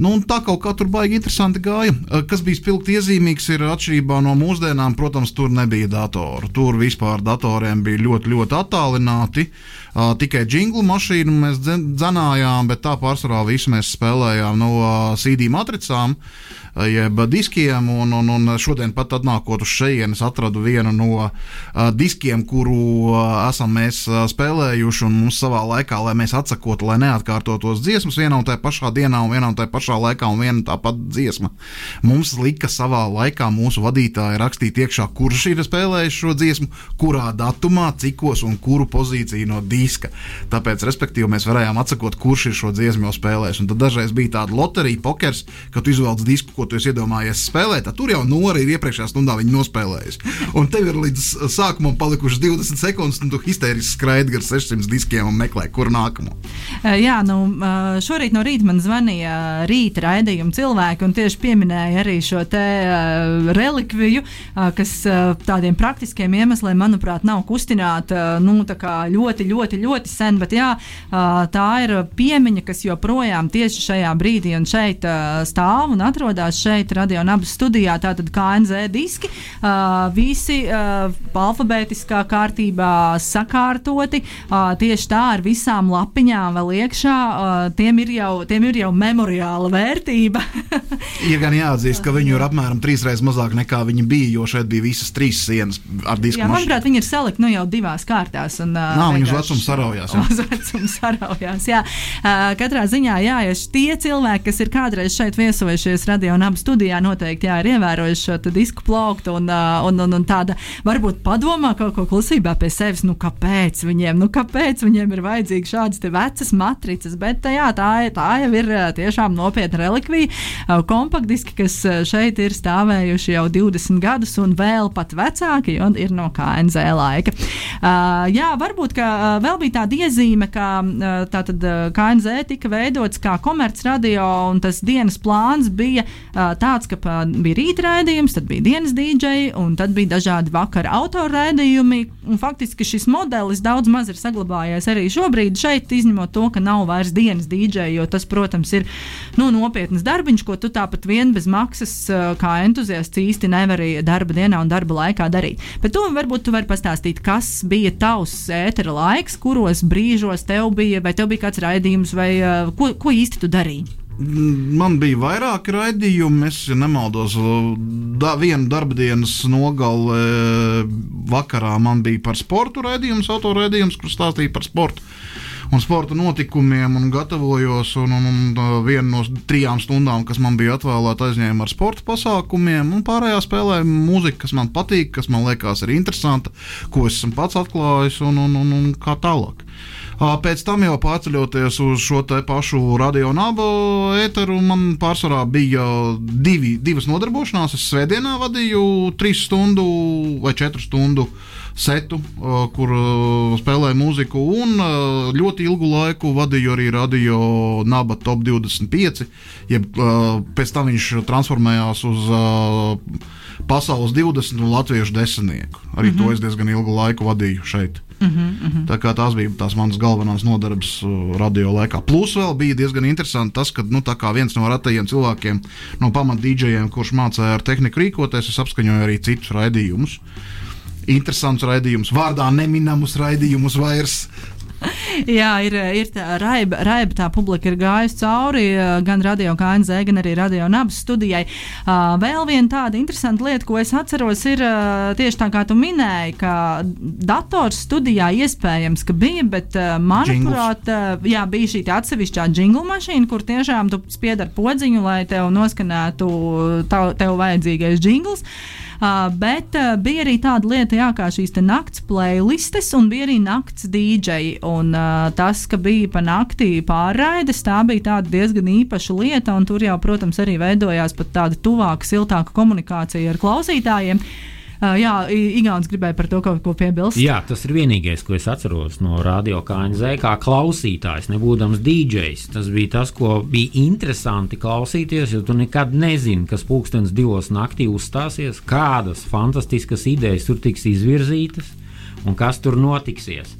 Nu, tā kaut kā tur baigi interesanti gāja. Eh, Kas bija spilgti iezīmīgs, ir atšķirībā no mūsdienām, protams, tur nebija datoru. Tur vispār datoriem bija ļoti, ļoti attālināti. Uh, tikai jinglu mašīnu mēs dzenājām, bet tā pārsvarā visu mēs spēlējām no uh, CD matricām, uh, jeb diskiem. Un, un, un šodien pat atnākot uz šejienes, atradu vienu no uh, diskiem, kuru esam mēs spēlējuši. Mums savā laikā, lai mēs atsakotu, lai neatkārtotos dziesmas vienā un tajā pašā dienā, un vienā un tajā pašā laikā, un viena tā pati dziesma. Mums lika savā laikā mūsu vadītāji rakstīt iekšā, kurš ir spēlējis šo dziesmu, kurā datumā, cikos un kuru pozīciju no diska. Tāpēc, respektīvi, mēs varējām atsakot, kurš ir šo dziesmu jau spēlējis. Un tad dažreiz bija tāda loterija, pokers, kad tu izvēlies disku, ko tu iedomājies spēlēt. Tad tur jau nori ir iepriekšējā stundā viņa nospēlējusi. Un tev ir līdz sākumam palikušas 20 sekundes, un tu histēriski skraidi gar 600 diskiem un meklē, kur nākamo. Jā, nu, šorīt no rīta man zvanīja rīta raidījuma cilvēki un tieši pieminēja arī šo te uh, relikviju, uh, kas uh, tādiem praktiskiem iemesliem, manuprāt, nav kustināta nu, kā ļoti, ļoti, ļoti sen, bet jā, tā ir piemiņa, kas joprojām tieši šajā brīdī un šeit stāv un atrodas šeit radio nabas studijā, tātad KNZ diski, visi alfabētiskā kārtībā sakārtoti, tieši tā ar visām lapiņām vēl iekšā, tiem ir jau, tiem ir jau memoriāla vērtība. Ir gan jāatzīst, ka viņu ir apmēram trīs reizes mazāk nekā viņi bija, jo šeit bija visas trīs sienas ar disku. Jā, manuprāt, viņi ir salikti nu, jau divās kārtās. Un, uh, Nav, viņi vecumu saraujās, jā. Uz vecumu saraujās, jā. Uh, katrā ziņā, jā, ja tie cilvēki, kas ir kādreiz šeit viesojušies radio un abu studijā, noteikti jā, ir ievērojuši šo disku plauktu un, uh, un, un, un tāda varbūt padomā kaut ko klusībā pie sevis, nu kāpēc viņiem, nu kāpēc viņiem ir vajadzīgi šādas te vecas matricas, bet uh, jā, tā, tā jau ir tiešām nopietna relikvija, uh, kompaktdiski, kas šeit ir stāvējuši jau 20 gadus un vēl pat vecāki, un ir no KNZ laika. Uh, jā, varbūt, ka uh, vēl bija tāda iezīme, ka tātad KNZ tika veidots kā komercradio, un tas dienas plāns bija tāds, ka bija rīta raidījums, tad bija dienas dīdžeji, un tad bija dažādi vakara autora raidījumi, un faktiski šis modelis daudz maz ir saglabājies arī šobrīd šeit, izņemot to, ka nav vairs dienas dīdžeji, jo tas, protams, ir nu, nopietnas darbiņš, ko tu tāpat vien bez maksas kā entuziasts īsti nevari darba dienā un darba laikā darīt. Bet to varbūt tu vari pastāstīt, kas bija tavs ētera laiks, kuros brīžos tev bija, vai tev bija kāds raidījums, vai uh, ko, ko īsti tu darīji? Man bija vairāki raidījumi, es ja nemaldos. Da, vienu darba dienas nogalē vakarā man bija par sportu raidījums, autoraidījums, kur stāstīja par sportu. Un sporta notikumiem, un gatavojos. Un, un, un uh, viena no trijām stundām, kas man bija atvēlēta, aizņēma ar sporta pasākumiem. Un pārējā spēlēja mūzika, kas man patīk, kas man liekas ir interesanta, ko es esmu pats atklājis, un, un, un, un kā tālāk. Pēc tam jau pārceļoties uz šo pašu radio nabu ēteru, man pārsvarā bija divi, divas nodarbošanās. Es svētdienā vadīju trīs stundu vai četru stundu setu, kur ā, spēlēju mūziku, un ļoti ilgu laiku vadīju arī radio naba top 25. Jeb, pēc tam viņš transformējās uz pasaules 20 un latviešu desmitnieku. Arī mm -hmm. to es diezgan ilgu laiku vadīju šeit. Mm -hmm. Tā kā tās bija tās manas galvenās nodarbes radio laikā. Plus vēl bija diezgan interesanti tas, ka nu, viens no retajiem cilvēkiem, no pamat DJiem, kurš mācīja ar tehniku rīkoties, es apskaņoju arī citus raidījumus. Interesants raidījums, vārdā neminamus raidījumus vairs. Jā, ir, ir tā raiba, raiba, tā publika ir gājusi cauri eh, gan radio KNZ, gan arī radio nabas studijai. Uh, vēl viena tāda interesanta lieta, ko es atceros, ir uh, tieši tā, kā tu minēji, ka dators studijā iespējams, ka bija, bet manuprāt, uh, jā, bija šī atsevišķā jingle mašīna, kur tiešām tu spied ar podziņu, lai tev noskanētu tav, tev vajadzīgais jingls. Uh, bet uh, bija arī tāda lieta, jā, kā šīs te nakts playlistes, un bija arī nakts dīdžeji. Un uh, tas, ka bija pa naktī pārraides, tā bija tāda diezgan īpaša lieta, un tur jau, protams, arī veidojās pat tāda tuvāka, siltāka komunikācija ar klausītājiem. Uh, jā, Igauns gribēja par to kaut ko piebilst. Jā, tas ir vienīgais, ko es atceros no radio KNZ, kā klausītājs, nebūdams DJs. Tas bija tas, ko bija interesanti klausīties, jo tu nekad nezini, kas pulkstenis divos naktī uzstāsies, kādas fantastiskas idejas tur tiks izvirzītas un kas tur notiksies.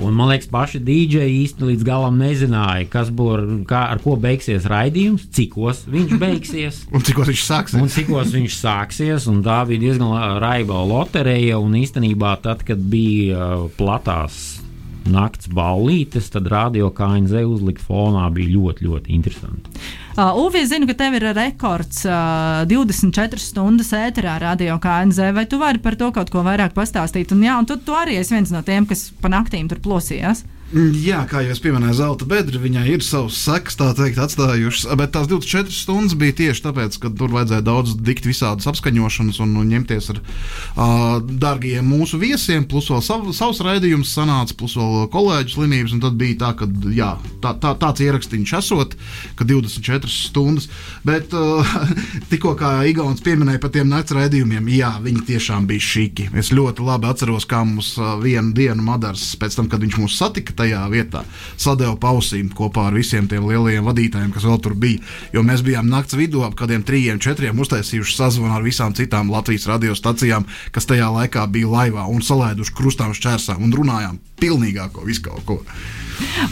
Un, man liekas, paši dīdžeji īsti līdz galam nezināja, kas būs, kā, ar ko beigsies raidījums, cikos viņš beigsies. Un cik viņš sāksies? Un cikos viņš sāksies, un tā bija diezgan raiba loterija. Un īstenībā, tad, kad bija uh, platās nakts ballītes, tad radio KNZ uzlikt fonā bija ļoti, ļoti interesanti. Uh, Uvi, es zinu, ka tev ir rekords uh, 24 stundas ēterā radio KNZ. Vai tu vari par to kaut ko vairāk pastāstīt? Un, jā, un tu, tu arī esi viens no tiem, kas pa naktīm tur plosījās. Mm, Jā, kā jau es pieminēju, zelta bedra viņai ir savs seks, tā teikt, atstājušas. Bet tās 24 stundas bija tieši tāpēc, ka tur vajadzēja daudz dikt visādas apskaņošanas un, un ņemties ar uh, dārgiem mūsu viesiem, plus vēl sav, savs raidījums sanāca, plus vēl kolēģu slimības. Tad bija tā, ka jā, tā, tā, tāds ierakstīns esot, ka 24 stundas. Bet uh, tikko kā Igauns pieminēja par tiem nakts raidījumiem, jā, viņi tiešām bija šiki. Es ļoti labi atceros, kā mums uh, vienu dienu Madars, pēc tam, kad viņš mūs satika tajā vietā. Sadeva pausīm kopā ar visiem tiem lielajiem vadītājiem, kas vēl tur bija. Jo mēs bijām naktas vidū ap kādiem trijiem, četriem uztaisījuši sazvanu ar visām citām Latvijas radiostacijām, kas tajā laikā bija laivā un salēduši krustām šķērsām un runājām pilnīgāko visu kaut ko.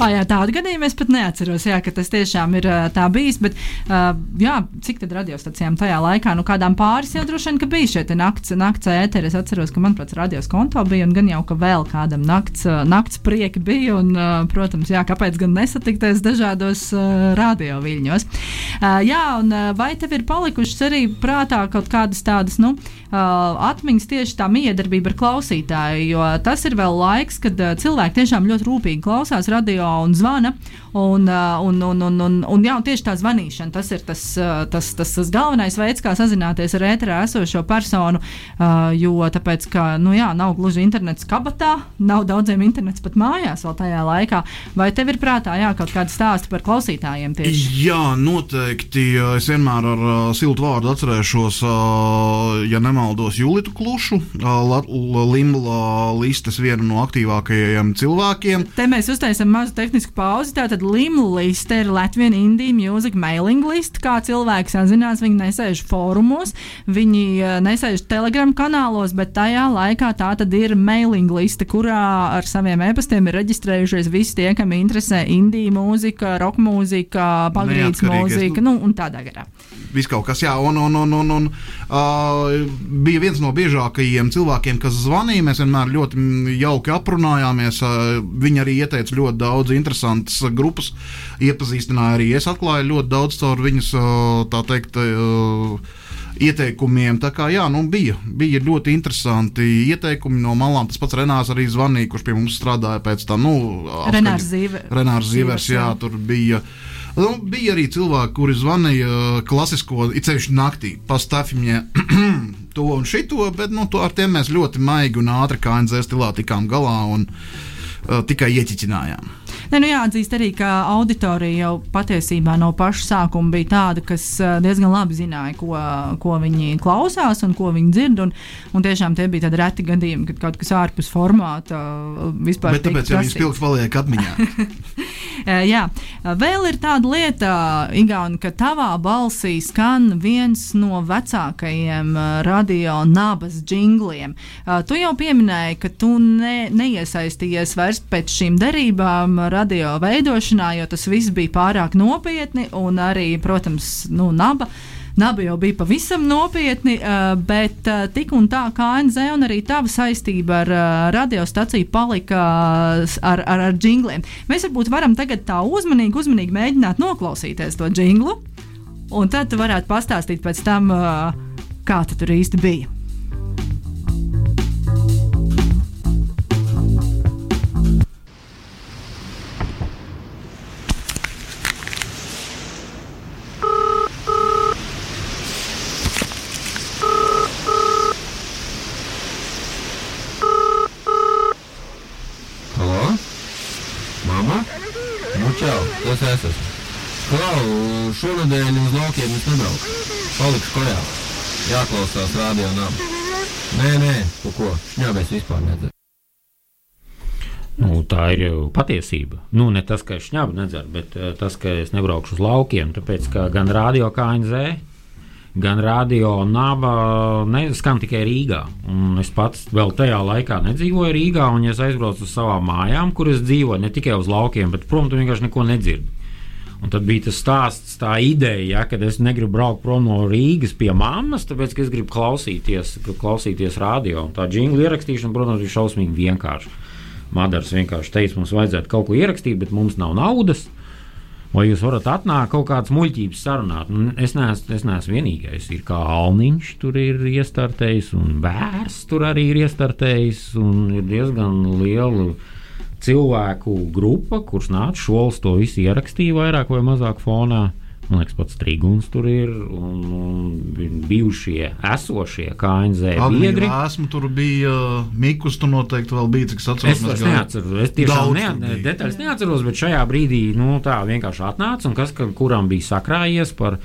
Ah, jā, tādu gadījumu es pat neatceros, jā, ka tas tiešām ir tā bijis. Bet, uh, jā, cik tad radiostacijām tajā laikā, nu kādām pāris jau droši vien bija šie nakts, nakts ēteri. Es atceros, ka man pats radios konto bija, un gan jau, ka vēl kādam nakts, nakts prieki bija. Un, protams, jā, kāpēc gan nesatikties dažādos radio viļņos. Jā, un vai tev ir palikušas arī prātā kaut kādas tādas, nu, atmiņas tieši tā miedarbība ar klausītāju, jo tas ir vēl laiks, kad cilvēki tiešām ļoti rūpīgi klausās radio un zvana. Un, un, un, un, un, un, jā, un tieši tā zvanīšana, tas ir tas, tas, tas, tas galvenais veids, kā sazināties ar ēterā esošo personu. Jo tāpēc, ka, nu jā, nav gluži internets kabatā, nav daudziem internets pat mājās vēl tajā laikā. Vai tev ir prātā jā, kaut kāda stāsta par klausītājiem tieši? Jā, noteikti. Es vienmēr ar siltu vārdu atcerēšos, ja nemaldos, Julitu Klušu, Limla listes vienu no aktīvākajiem cilvēkiem. Te mēs uztaisām mazu tehnisku pauzi. Tātad Limla liste ir Latvijas Indija Music mailing list. Kā cilvēki sazinās, viņi nesēž fórumos, viņi nesēž telegram kanālos, bet tajā laikā tā tad ir mailing liste, kurā ar saviem e-pastiem ir reģistrējušies visi tie, kam interesē indija mūzika, roka mūzika, pagrīdes mūzika nu, un tādā garā. Viss kaut kas, jā, un, un, un, un, un uh, bija viens no biežākajiem cilvēkiem, kas zvanīja. Mēs vienmēr ļoti jauki aprunājāmies. Uh, viņi arī ieteica ļoti daudz interesantas grupas, iepazīstināja arī es atklāju ļoti daudz caur viņas, uh, tā teikt, uh, ieteikumiem. Tā kā jā, nu, bija, bija ļoti interesanti ieteikumi no malām. Tas pats Renārs arī zvanīja, kurš pie mums strādāja pēc tam. Nu, Renārs Zīvers. Renārs Zīvers, jā, tur bija. Nu, bija arī cilvēki, kuri zvanīja klasisko, ceļš naktī, pastāvjumā to un šito, bet nu, to ar tiem mēs ļoti maigi un ātri kā NZ stilā tikām galā un uh, tikai ieķiķinājām. Ne, nu jāatzīst arī, ka auditorija jau patiesībā no paša sākuma bija tāda, kas diezgan labi zināja, ko, ko viņi klausās un ko viņi dzird. Un, un tiešām tie bija tādi reti gadījumi, kad kaut kas ārpus formāta vispār. Bet tāpēc jau viņi spilgti paliek atmiņā. Jā, vēl ir tāda lieta, Igauni, ka tavā balsī skan viens no vecākajiem radio nabas jingliem. Tu jau pieminēji, ka tu ne, neiesaistījies vairs pēc šīm derībām radio veidošanā, jo tas viss bija pārāk nopietni un arī, protams, nu, naba. Naba jau bija pavisam nopietni, uh, bet uh, tik un tā kā NZ un arī tava saistība ar uh, radiostaciju palika ar, ar, ar jingliem. Mēs varbūt varam tagad tā uzmanīgi, uzmanīgi mēģināt noklausīties to jinglu, un tad tu varētu pastāstīt pēc tam, kā tu tur īsti bija. Šonadēļ uz laukiem es nebraucu. Palikšu kojā. Jāklausās rādio nav. Nē, nē, tu ko, šņābēs vispār nedzer. Nu, tā ir patiesība. Nu, ne tas, ka es šņābu nedzeru, bet uh, tas, ka es nebraukšu uz laukiem. Tāpēc, ka gan radio KNZ, gan radio naba skan tikai Rīgā. Un es pats vēl tajā laikā nedzīvoju Rīgā, un ja es aizbraucu uz savām mājām, kur es dzīvoju, ne tikai uz laukiem, bet prom, tu vienkārši neko nedzirdi. Un tad bija tas stāsts, tā ideja, ja, ka es negribu braukt prom no Rīgas pie mammas, tāpēc es gribu klausīties, klausīties radio. Un tā jingla ierakstīšana, protams, ir šausmīgi vienkārša. Madars vienkārši teica, mums vajadzētu kaut ko ierakstīt, bet mums nav naudas. Vai jūs varat atnākt kaut kādas muļķības sarunāt? Nu, es neesmu, es neesmu vienīgais. Ir kā Alniņš tur ir iestartējis, un Bērs tur arī ir iestartējis. Ir diezgan liela cilvēku grupa, kurš nāca šols to visu ierakstīja vairāk vai mazāk fonā. Man liekas, pats Strīguns tur ir un, un bijušie, esošie KNZ biedri. Esmu tur bija Mikus, tu noteikti vēl biji, cik atceros. Es, es neatceros, es tiešām ne, detaļas neatceros, bet šajā brīdī, nu tā vienkārši atnāca un kas, ka, kuram bija sakrājies par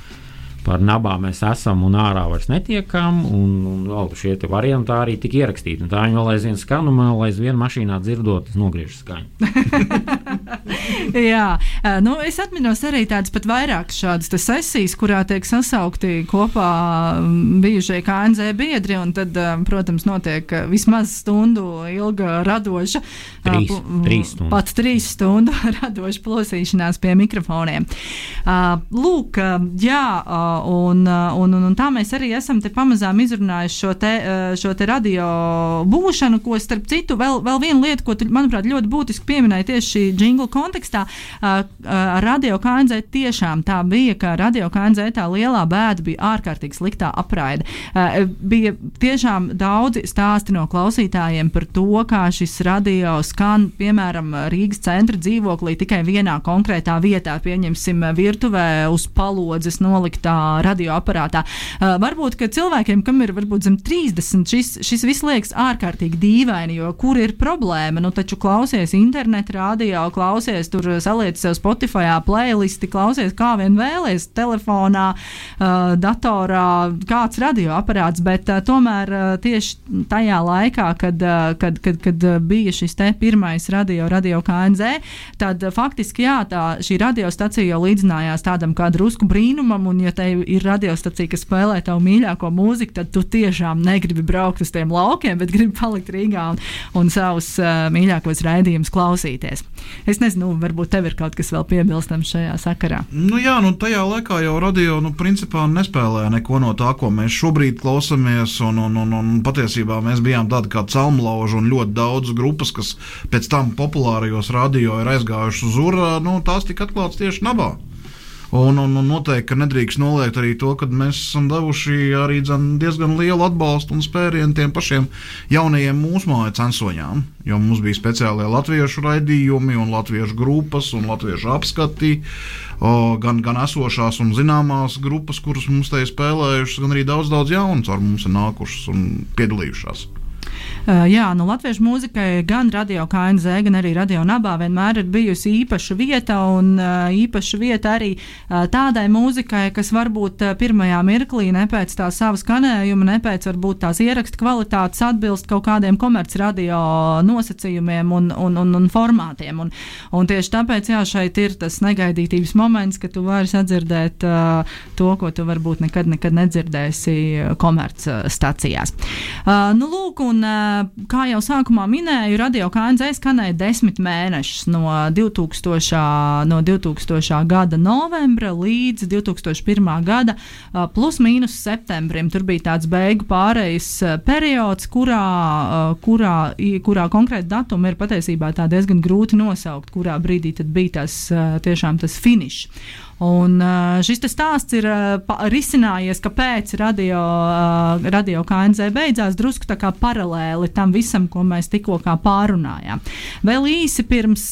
par nabām mēs esam un ārā vairs netiekam. Un, un vēl šie varianti arī tika ierakstīti. Un tā viņi vēl aizvien skan, un vēl aizvien mašīnā dzirdot, nogriež skaņu. Jā, nu, es atminos arī tādas pat vairākas šādas sesijas, kurā tiek sasaukti kopā bijušie KNZ biedri, un tad, protams, notiek vismaz stundu ilga radoša, Trīs- trīs stundu. pat trīs stundu radoša plosīšanās pie mikrofoniem. Lūk, jā, un, uh, un, un, un tā mēs arī esam te pamazām izrunājuši šo te, uh, šo te radio būšanu, ko starp citu vēl, vēl viena lieta, ko tu, manuprāt, ļoti būtiski pieminēji tieši šī jingla kontekstā. Uh, radio KNZ tiešām tā bija, ka radio KNZ tā lielā bēda bija ārkārtīgi sliktā apraide. Uh, bija tiešām daudzi stāsti no klausītājiem par to, kā šis radio skan, piemēram, Rīgas centra dzīvoklī tikai vienā konkrētā vietā, pieņemsim, virtuvē uz palodzes noliktā radioaparātā. Uh, varbūt, cilvēkiem, kam ir varbūt zem 30, šis, šis viss liekas ārkārtīgi dīvaini, jo kur ir problēma? Nu, taču klausies internetu radio, klausies tur, saliec sev Spotify playlisti, klausies kā vien vēlies, telefonā, uh, datorā, kāds radioaparāts, bet uh, tomēr uh, tieši tajā laikā, kad, uh, kad, kad, kad bija šis te pirmais radio, radio KNZ, tad uh, faktiski jā, tā, šī radiostacija jau līdzinājās tādam kā drusku brīnumam, un ja te ir radiostacija, kas spēlē tavu mīļāko mūziku, tad tu tiešām negribi braukt uz tiem laukiem, bet gribi palikt Rīgā un, un savus uh, mīļākos raidījumus klausīties. Es nezinu, varbūt tev ir kaut kas vēl piebilstams šajā sakarā. Nu, jā, nu, tajā laikā jau radio nu, principā nespēlēja neko no tā, ko mēs šobrīd klausāmies. Un, un, un, un patiesībā mēs bijām tādi kā celmlauži un ļoti daudz grupas, kas pēc tam populārajos radio ir aizgājušas uz urā. Nu, tās tika atklātas tieši nabā. Un, un, un noteikti, ka nedrīkst noliegt arī to, ka mēs esam devuši arī dzen, diezgan lielu atbalstu un spērienu tiem pašiem jaunajiem mūsu māju censoņām. Jo mums bija speciālie latviešu raidījumi, un latviešu grupas un latviešu apskati, o, gan, gan esošās un zināmās grupas, kuras mums te ir spēlējušas, gan arī daudz, daudz jaunu caur mums ir nākušas un piedalījušās. Uh, jā, nu, latviešu mūzikai gan radio KNZ, gan arī radio nabā vienmēr ir bijusi īpaša vieta, un uh, īpaša vieta arī uh, tādai mūzikai, kas varbūt uh, pirmajā mirklī ne pēc tā sava skanējuma, ne pēc varbūt tās ierakstu kvalitātes atbilst kaut kādiem komercradio nosacījumiem un, un, un, un formātiem. Un, un tieši tāpēc jā, šeit ir tas negaidītības moments, ka tu vari sadzirdēt uh, to, ko tu varbūt nekad, nekad nedzirdēsi komercstacijās. Uh, nu, lūk, un, uh, kā jau sākumā minēju, radio KNZ skanēja desmit mēnešus no 2000, no 2000. gada novembra līdz 2001. gada uh, plus mīnus septembrim. Tur bija tāds beigu pārejas uh, periods, kurā, kurā, kurā konkrēti datumi ir patiesībā diezgan grūti nosaukt, kurā brīdī tad bija tas tiešām tas finišs. Un šis stāsts ir risinājies, kāpēc radio, radio KNZ beidzās drusku tā kā paralēli tam visam, ko mēs tikko pārunājām. Vēl īsi pirms,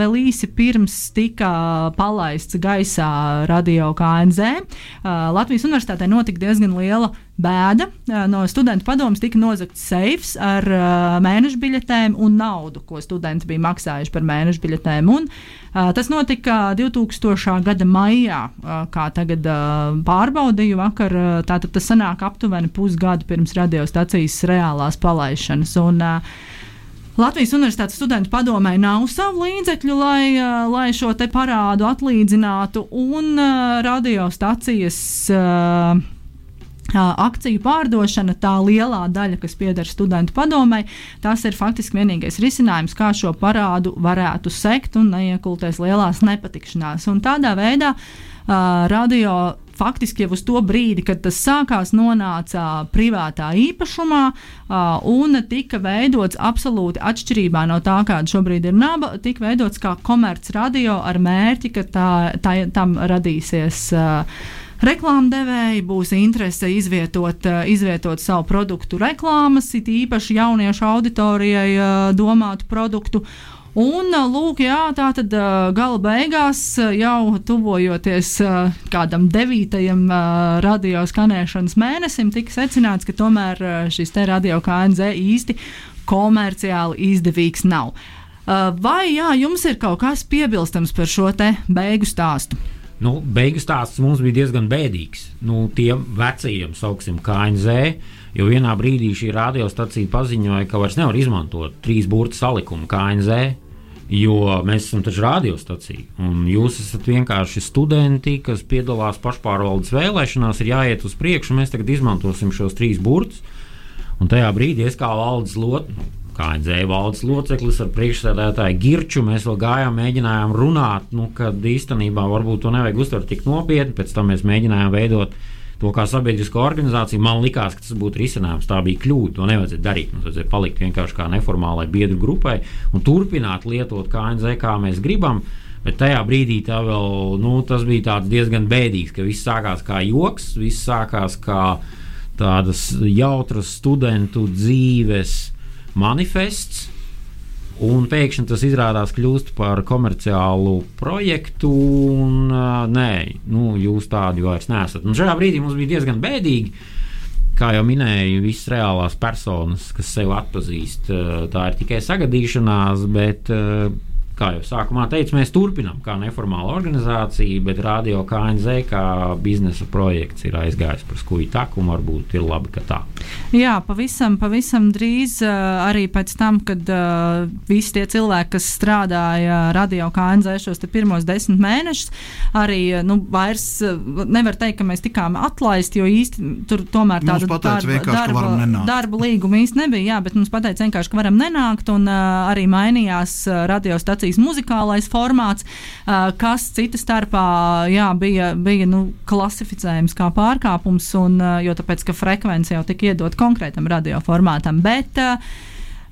vēl īsi pirms tika palaists gaisā radio KNZ, Latvijas Universitātē notika diezgan liela bēda. No studentu padomus tika nozagts seifs ar uh, mēneša biļetēm un naudu, ko studenti bija maksājuši par mēneša biļetēm. Un, uh, tas notika 2000. gada maijā, uh, kā tagad uh, pārbaudīju vakar. Uh, tātad tas sanāk aptuveni pusgadu pirms radiostacijas reālās palaišanas. Un, uh, Latvijas Universitātes studentu padomē nav savu līdzekļu, lai, lai šo parādu atlīdzinātu, un uh, radiostacijas uh, akciju pārdošana, tā lielā daļa, kas pieder studentu padomai, tas ir faktiski vienīgais risinājums, kā šo parādu varētu sekt un neiekulties lielās nepatikšanās. Un tādā veidā uh, radio faktiski jau uz to brīdi, kad tas sākās, nonāca privātā īpašumā un tika veidots absolūti atšķirībā no tā, kāda šobrīd ir naba, tika veidots kā komercradio ar mērķi, ka tā, tā, tam radīsies. Uh, Reklāmdevēji būs interese izvietot, eh, izvietot savu produktu reklāmas, it īpaši jauniešu auditorijai eh, domātu produktu. Un, eh, lūk, jā, tā tad gala beigās, jau tuvojoties kādam devītajam radio skanēšanas mēnesim, tika secināts, ka tomēr šis te radio KNZ īsti komerciāli izdevīgs nav. Vai jā, jums ir kaut kas piebilstams par šo te beigu stāstu? Nu, beigu stāsts mums bija diezgan bēdīgs. Nu, tiem vecajiem, sauksim, KNZ, jo vienā brīdī šī radiostacija paziņoja, ka vairs nevar izmantot trīs burbuļu salikumu KNZ. Jo mēs esam taču radiostacija, un jūs esat vienkārši studenti, kas piedalās pašpārvaldes vēlēšanās, ir jāiet uz priekšu, un mēs tagad izmantosim šos trīs burtus. Un tajā brīdī es kā valdes loceklis, kā dzēja valdes loceklis ar priekšsēdētāju Girču, mēs vēl gājām, mēģinājām runāt, nu, kad īstenībā varbūt to nevajag uztvert tik nopietni. Pēc tam mēs mēģinājām veidot to kā sabiedrisko organizāciju. Man liekas, ka tas būtu risinājums. Tā bija kļūda. To nevajadzēja darīt. Mums vajadzēja palikt vienkārši kā neformālai biedru grupai un turpināt lietot KNZ, kā mēs gribam. Bet tajā brīdī tā vēl, nu, tas bija diezgan bēdīgs, ka viss sākās kā joks, viss sākās kā tādas jautras studentu dzīves manifests. Un pēkšņi tas izrādās kļūst par komerciālu projektu, un uh, nē, nu, jūs tādi vairs nesat. Un šajā brīdī mums bija diezgan bēdīgi. Kā jau minēju, visas reālās personas, kas sevi atpazīst, tā ir tikai sagadīšanās, bet uh, kā jau sākumā teicu, mēs turpinām kā neformāla organizācija, bet Radio KNZ kā biznesa projekts ir aizgājis par skuju taku un varbūt ir labi, ka tā. Jā, pavisam, pavisam drīz uh, arī pēc tam, kad uh, visi tie cilvēki, kas strādāja Radio KNZ šos pirmos desmit mēnešus, arī nu, vairs nevar teikt, ka mēs tikām atlaisti, jo īsti tur tomēr tāda darba, darba, darba līguma īsti nebija, jā, bet mums pateica vienkārši, ka varam nenākt, un arī mainījās radiostacijas organizācijas muzikālais formāts, kas cita starpā jā, bija, bija nu, klasificējams kā pārkāpums, un, jo tāpēc, ka frekvence jau tika iedot konkrētam radioformātam. Bet,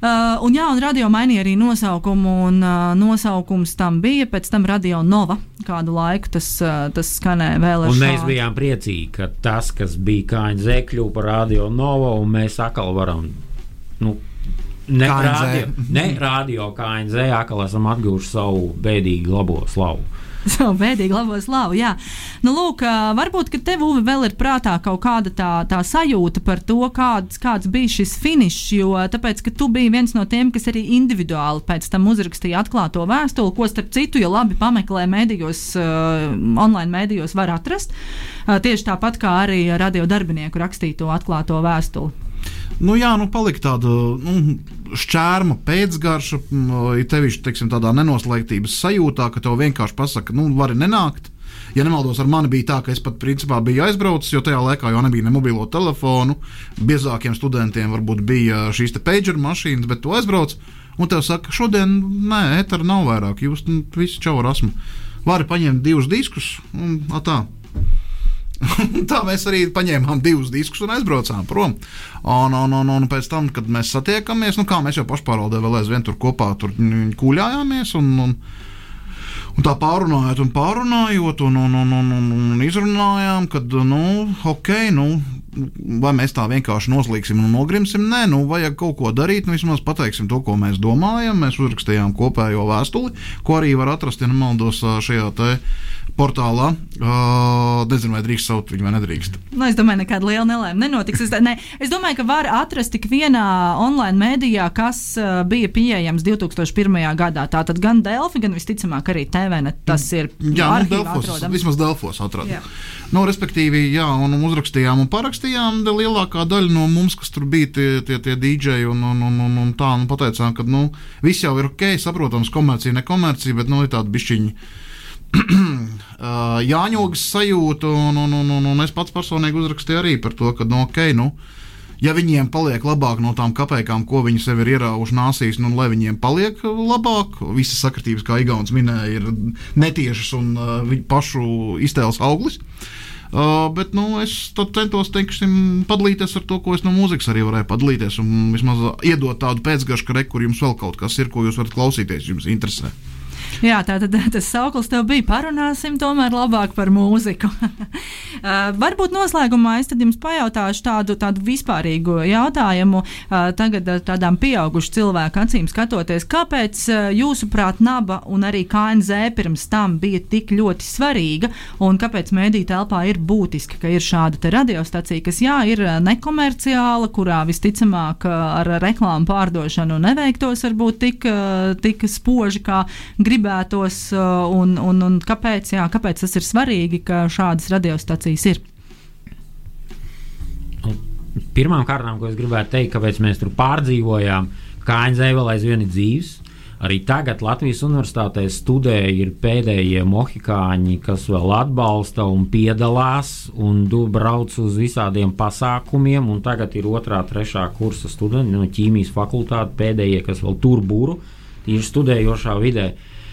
Uh, un, jā, un radio mainīja arī nosaukumu, un uh, nosaukums tam bija pēc tam Radio Nova. Kādu laiku tas, uh, tas skanēja vēl šo. Mēs bijām priecīgi, ka tas, kas bija KNZ, kļuva par Radio Nova, un mēs atkal varam nu, Ne KNZ. radio, ne radio KNZ, atkal esam atguvuši savu bēdīgi labo slavu. Savu bēdīgi labo slavu, jā. Nu, lūk, varbūt, ka tev Uvi, vēl ir prātā kaut kāda tā, tā sajūta par to, kāds, kāds bija šis finišs, jo tāpēc, ka tu biji viens no tiem, kas arī individuāli pēc tam uzrakstīja atklāto vēstuli, ko starp citu, ja labi pameklē mēdījos, uh, online mēdījos var atrast, uh, tieši tāpat kā arī radio darbinieku rakstīto atklāto vēstuli. Nu, jā, nu, palika tāda nu, šķērma pēcgarša, ja tevis teiksim, tādā nenoslēgtības sajūtā, ka tev vienkārši pasaka, nu, vari nenākt. Ja nemaldos, ar mani bija tā, ka es pat principā biju aizbraucis, jo tajā laikā jau nebija ne mobilo telefonu. Biezākiem studentiem varbūt bija šīs pager mašīnas, bet tu aizbrauc un tev saka, šodien nē, etera nav vairāk, jūs nu, visi čau rasmu. Vari paņemt divus diskus un tā. tā mēs arī paņēmām divus diskus un aizbraucām prom. Un, un, un, un pēc tam, kad mēs satiekamies, nu, kā mēs jau pašpārvaldē vēl aizvien tur kopā tur kuļājāmies. Un, un, Un tā pārunājot, un pārunājot, un, un, un, un, un, un izrunājām, ka, nu, ok, nu, vai mēs tā vienkārši noslīgsim un nogrimsim. Nē, nu, vajag kaut ko darīt. Nu, vismaz pateiksim to, ko mēs domājam. Mēs uzrakstījām kopējo vēstuli, ko arī var atrast, ja nemaldos, šajā portālā. Uh, nezinu, vai drīkst saukt viņu vai nedrīkst. Nu, es domāju, nekāda liela nelēma nenotiks. Es, ne, es domāju, ka var atrast tik vienā online mēdījā, kas uh, bija pieejams 2001. gadā. Tātad gan Delfi, gan visticamāk arī TVN. Tas ir Jā, nu, Delfos, atrodams. vismaz Delfos atrodams. Nu, respektīvi, jā, un uzrakstījām un parakstījām. Lielākā daļa no mums, kas tur bija, tie, tie, tie dīdžeji un, un, un, un, un tā, nu, pateicām, ka nu, viss jau ir ok, saprotams, komercija, ne komercija, bet nu, ir tāda bišķiņa. Jāņogas sajūta, un, un, un, un, un es pats personīgi uzrakstīju arī par to, ka, nu, ok, nu, ja viņiem paliek labāk no tām kapekām, ko viņi sev ir ierauguši nāsīs, nu, lai viņiem paliek labāk, visas sakritības, kā Igauns minēja, ir netiešas un uh, viņu pašu iztēles auglis. Uh, bet nu, es centos teiksim, padalīties ar to, ko es no mūzikas arī varēju padalīties. Un vismaz iedot tādu pēcgašu, ka re, kur jums vēl kaut kas ir, ko jūs varat klausīties, jums interesē. Jā, tā tad tas sauklis tev bija. Parunāsim tomēr labāk par mūziku. uh, varbūt noslēgumā es jums pajautāšu tādu, tādu vispārīgu jautājumu. Uh, tagad uh, tādām pieaugušu cilvēku acīm skatoties, kāpēc uh, jūsuprāt naba un arī KNZ pirms tam bija tik ļoti svarīga un kāpēc mēdī telpā ir būtiski, ka ir šāda radiostacija, kas jā, ir nekomerciāla, kurā visticamāk ar reklāmu pārdošanu neveiktos varbūt tik, tik spoži, kā gribētu gribētos, uh, un, un, un kāpēc, jā, kāpēc tas ir svarīgi, ka šādas radiostacijas ir? Pirmām kārtām, ko es gribētu teikt, kāpēc mēs tur pārdzīvojām, kā Ainz vēl aizvien ir dzīves. Arī tagad Latvijas Universitātē studēja pēdējie mohikāņi, kas vēl atbalsta un piedalās un brauc uz visādiem pasākumiem. Tagad ir otrā, trešā kursa studenti no ķīmijas fakultātes, pēdējie, kas vēl tur būru, ir studējošā vidē.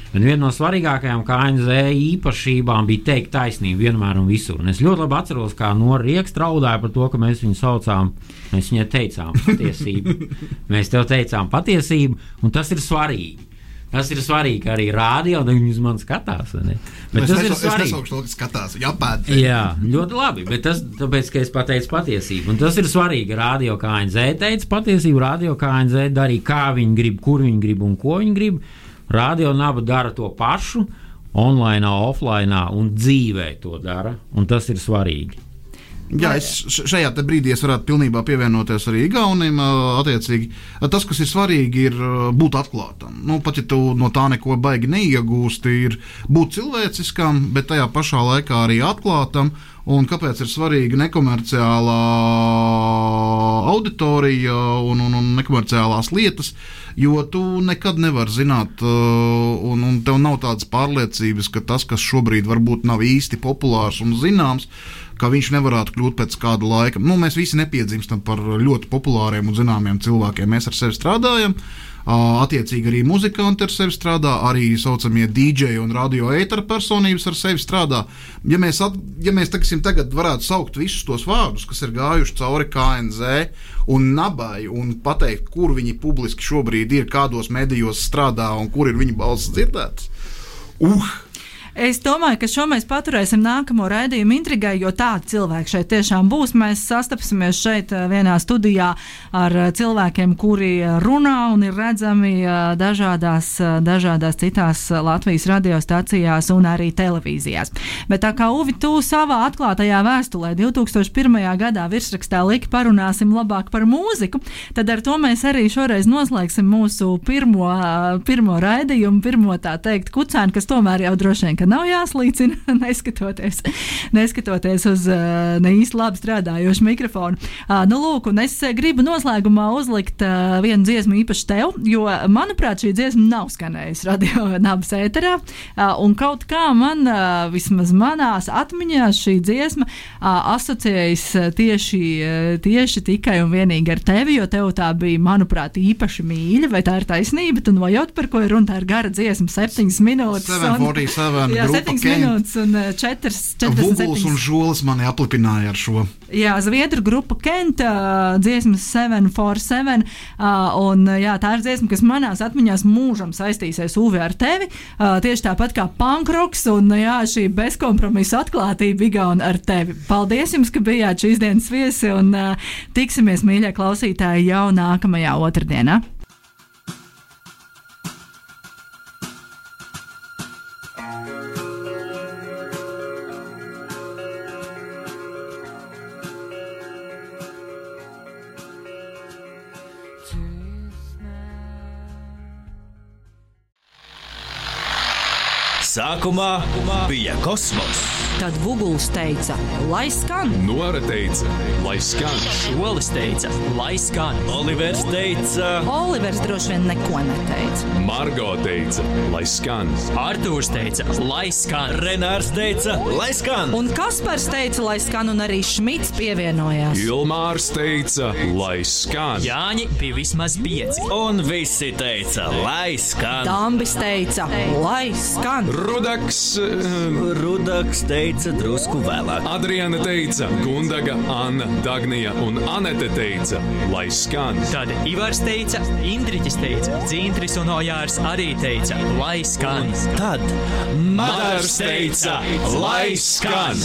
Un viena no svarīgākajām KNZ īpašībām bija teikt taisnību vienmēr un visur. Un es ļoti labi atceros, kā Norīks traudāja par to, ka mēs viņu saucām, mēs viņai teicām patiesību. mēs tev teicām patiesību, un tas ir svarīgi. Tas ir svarīgi, ka arī rādio viņi uz mani skatās. Bet es tas ir svarīgi. Es to, kas skatās. Jāpēt. Jā, ļoti labi. Bet tas tāpēc, ka es pateicu patiesību. Un tas ir svarīgi. Rādio kā NZ teica patiesību, rādio kā NZ darīja, kā viņi grib, kur viņi grib un ko viņi grib. Radio naba dara to pašu, online, offline un dzīvē to dara, un tas ir svarīgi. Jā, es šajā brīdī es varētu pilnībā pievienoties arī Igaunam. Attiecīgi, tas, kas ir svarīgi, ir būt atklātam. Nu, pat ja tu no tā neko baigi neiegūsti, ir būt cilvēciskam, bet tajā pašā laikā arī atklātam. Un kāpēc ir svarīga nekomerciālā auditorija un, un, un nekomerciālās lietas? Jo tu nekad nevari zināt, un, un tev nav tādas pārliecības, ka tas, kas šobrīd varbūt nav īsti populārs un zināms, ka viņš nevarētu kļūt pēc kāda laika. Nu, mēs visi nepiedzimstam par ļoti populāriem un zināmiem cilvēkiem. Mēs ar sevi strādājam. Attiecīgi arī muzikanti ar sevi strādā, arī saucamie DJ un radio ētera personības ar sevi strādā. Ja mēs, at, ja mēs teksim, tagad varētu saukt visus tos vārdus, kas ir gājuši cauri KNZ un nabai, un pateikt, kur viņi publiski šobrīd ir, kādos medijos strādā un kur ir viņa balss dzirdētas. Uh! Es domāju, ka šo mēs paturēsim nākamo raidījumu intrigai, jo tādi cilvēki šeit tiešām būs. Mēs sastapsimies šeit eh, vienā studijā ar eh, cilvēkiem, kuri runā un ir redzami eh, dažādās, dažādās citās Latvijas radiostacijās un arī televīzijās. Bet tā kā Uvi, tu savā atklātajā vēstulē 2001. gadā virsrakstā liki parunāsim labāk par mūziku, tad ar to mēs arī šoreiz noslēgsim mūsu pirmo, pirmo raidījumu, pirmo tā teikt kucēnu, kas tomēr jau droši vien, ka nav jāslīcina, neskatoties, neskatoties uz ne īsti labi strādājošu mikrofonu. Nu, lūk, un es gribu noslēgumā uzlikt vienu dziesmu īpaši tev, jo, manuprāt, šī dziesma nav skanējusi radio nabas ēterā, un kaut kā man, vismaz manās atmiņās, šī dziesma asociējas tieši, tieši tikai un vienīgi ar tevi, jo tev tā bija, manuprāt, īpaši mīļa, vai tā ir taisnība, tu nojauti, par ko ir runa, tā ir gara dziesma, septiņas minūtes. 747 jā, 7 minūtes un 4. Eh, Vuguls un žolis mani aplipināja ar šo. Jā, Zviedru grupa Kenta, uh, dziesmas 747. Uh, un, jā, tā ir dziesma, kas manās atmiņās mūžam saistīsies UV ar tevi. Tieši tāpat kā pankroks un jā, šī bezkompromisa atklātība Igauna ar tevi. Paldies jums, ka bijāt šīs dienas viesi un tiksimies, mīļie klausītāji, jau nākamajā otrdienā. Sākumā bija kosmos. Tad Vuguls teica, lai skan. Nora teica, lai skan. Šolis teica, lai skan. Olivers teica, Olivers droši vien neko neteica. Margo teica, lai skan. Artūrs teica, lai skan. Renārs teica, lai skan. Un Kaspars teica, lai skan, un arī Šmits pievienojās. Ilmārs teica, lai skan. Jāņi bija vismaz pieci. Un visi teica, lai skan. Dambis teica, lai skan. Rudaks. Uh, Rudaks teica drusku vēlāk. Adriana teica, Gundaga, Anna, Dagnija un Anete teica, lai skan. Tad Ivars teica, Indriķis teica, Dzintris un Ojārs arī teica, lai skan. Tad Madars teica, lai skan.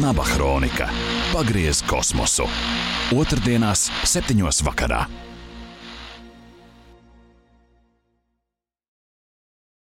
Naba Hronika. Pagriez kosmosu. Otrdienās, septiņos vakarā.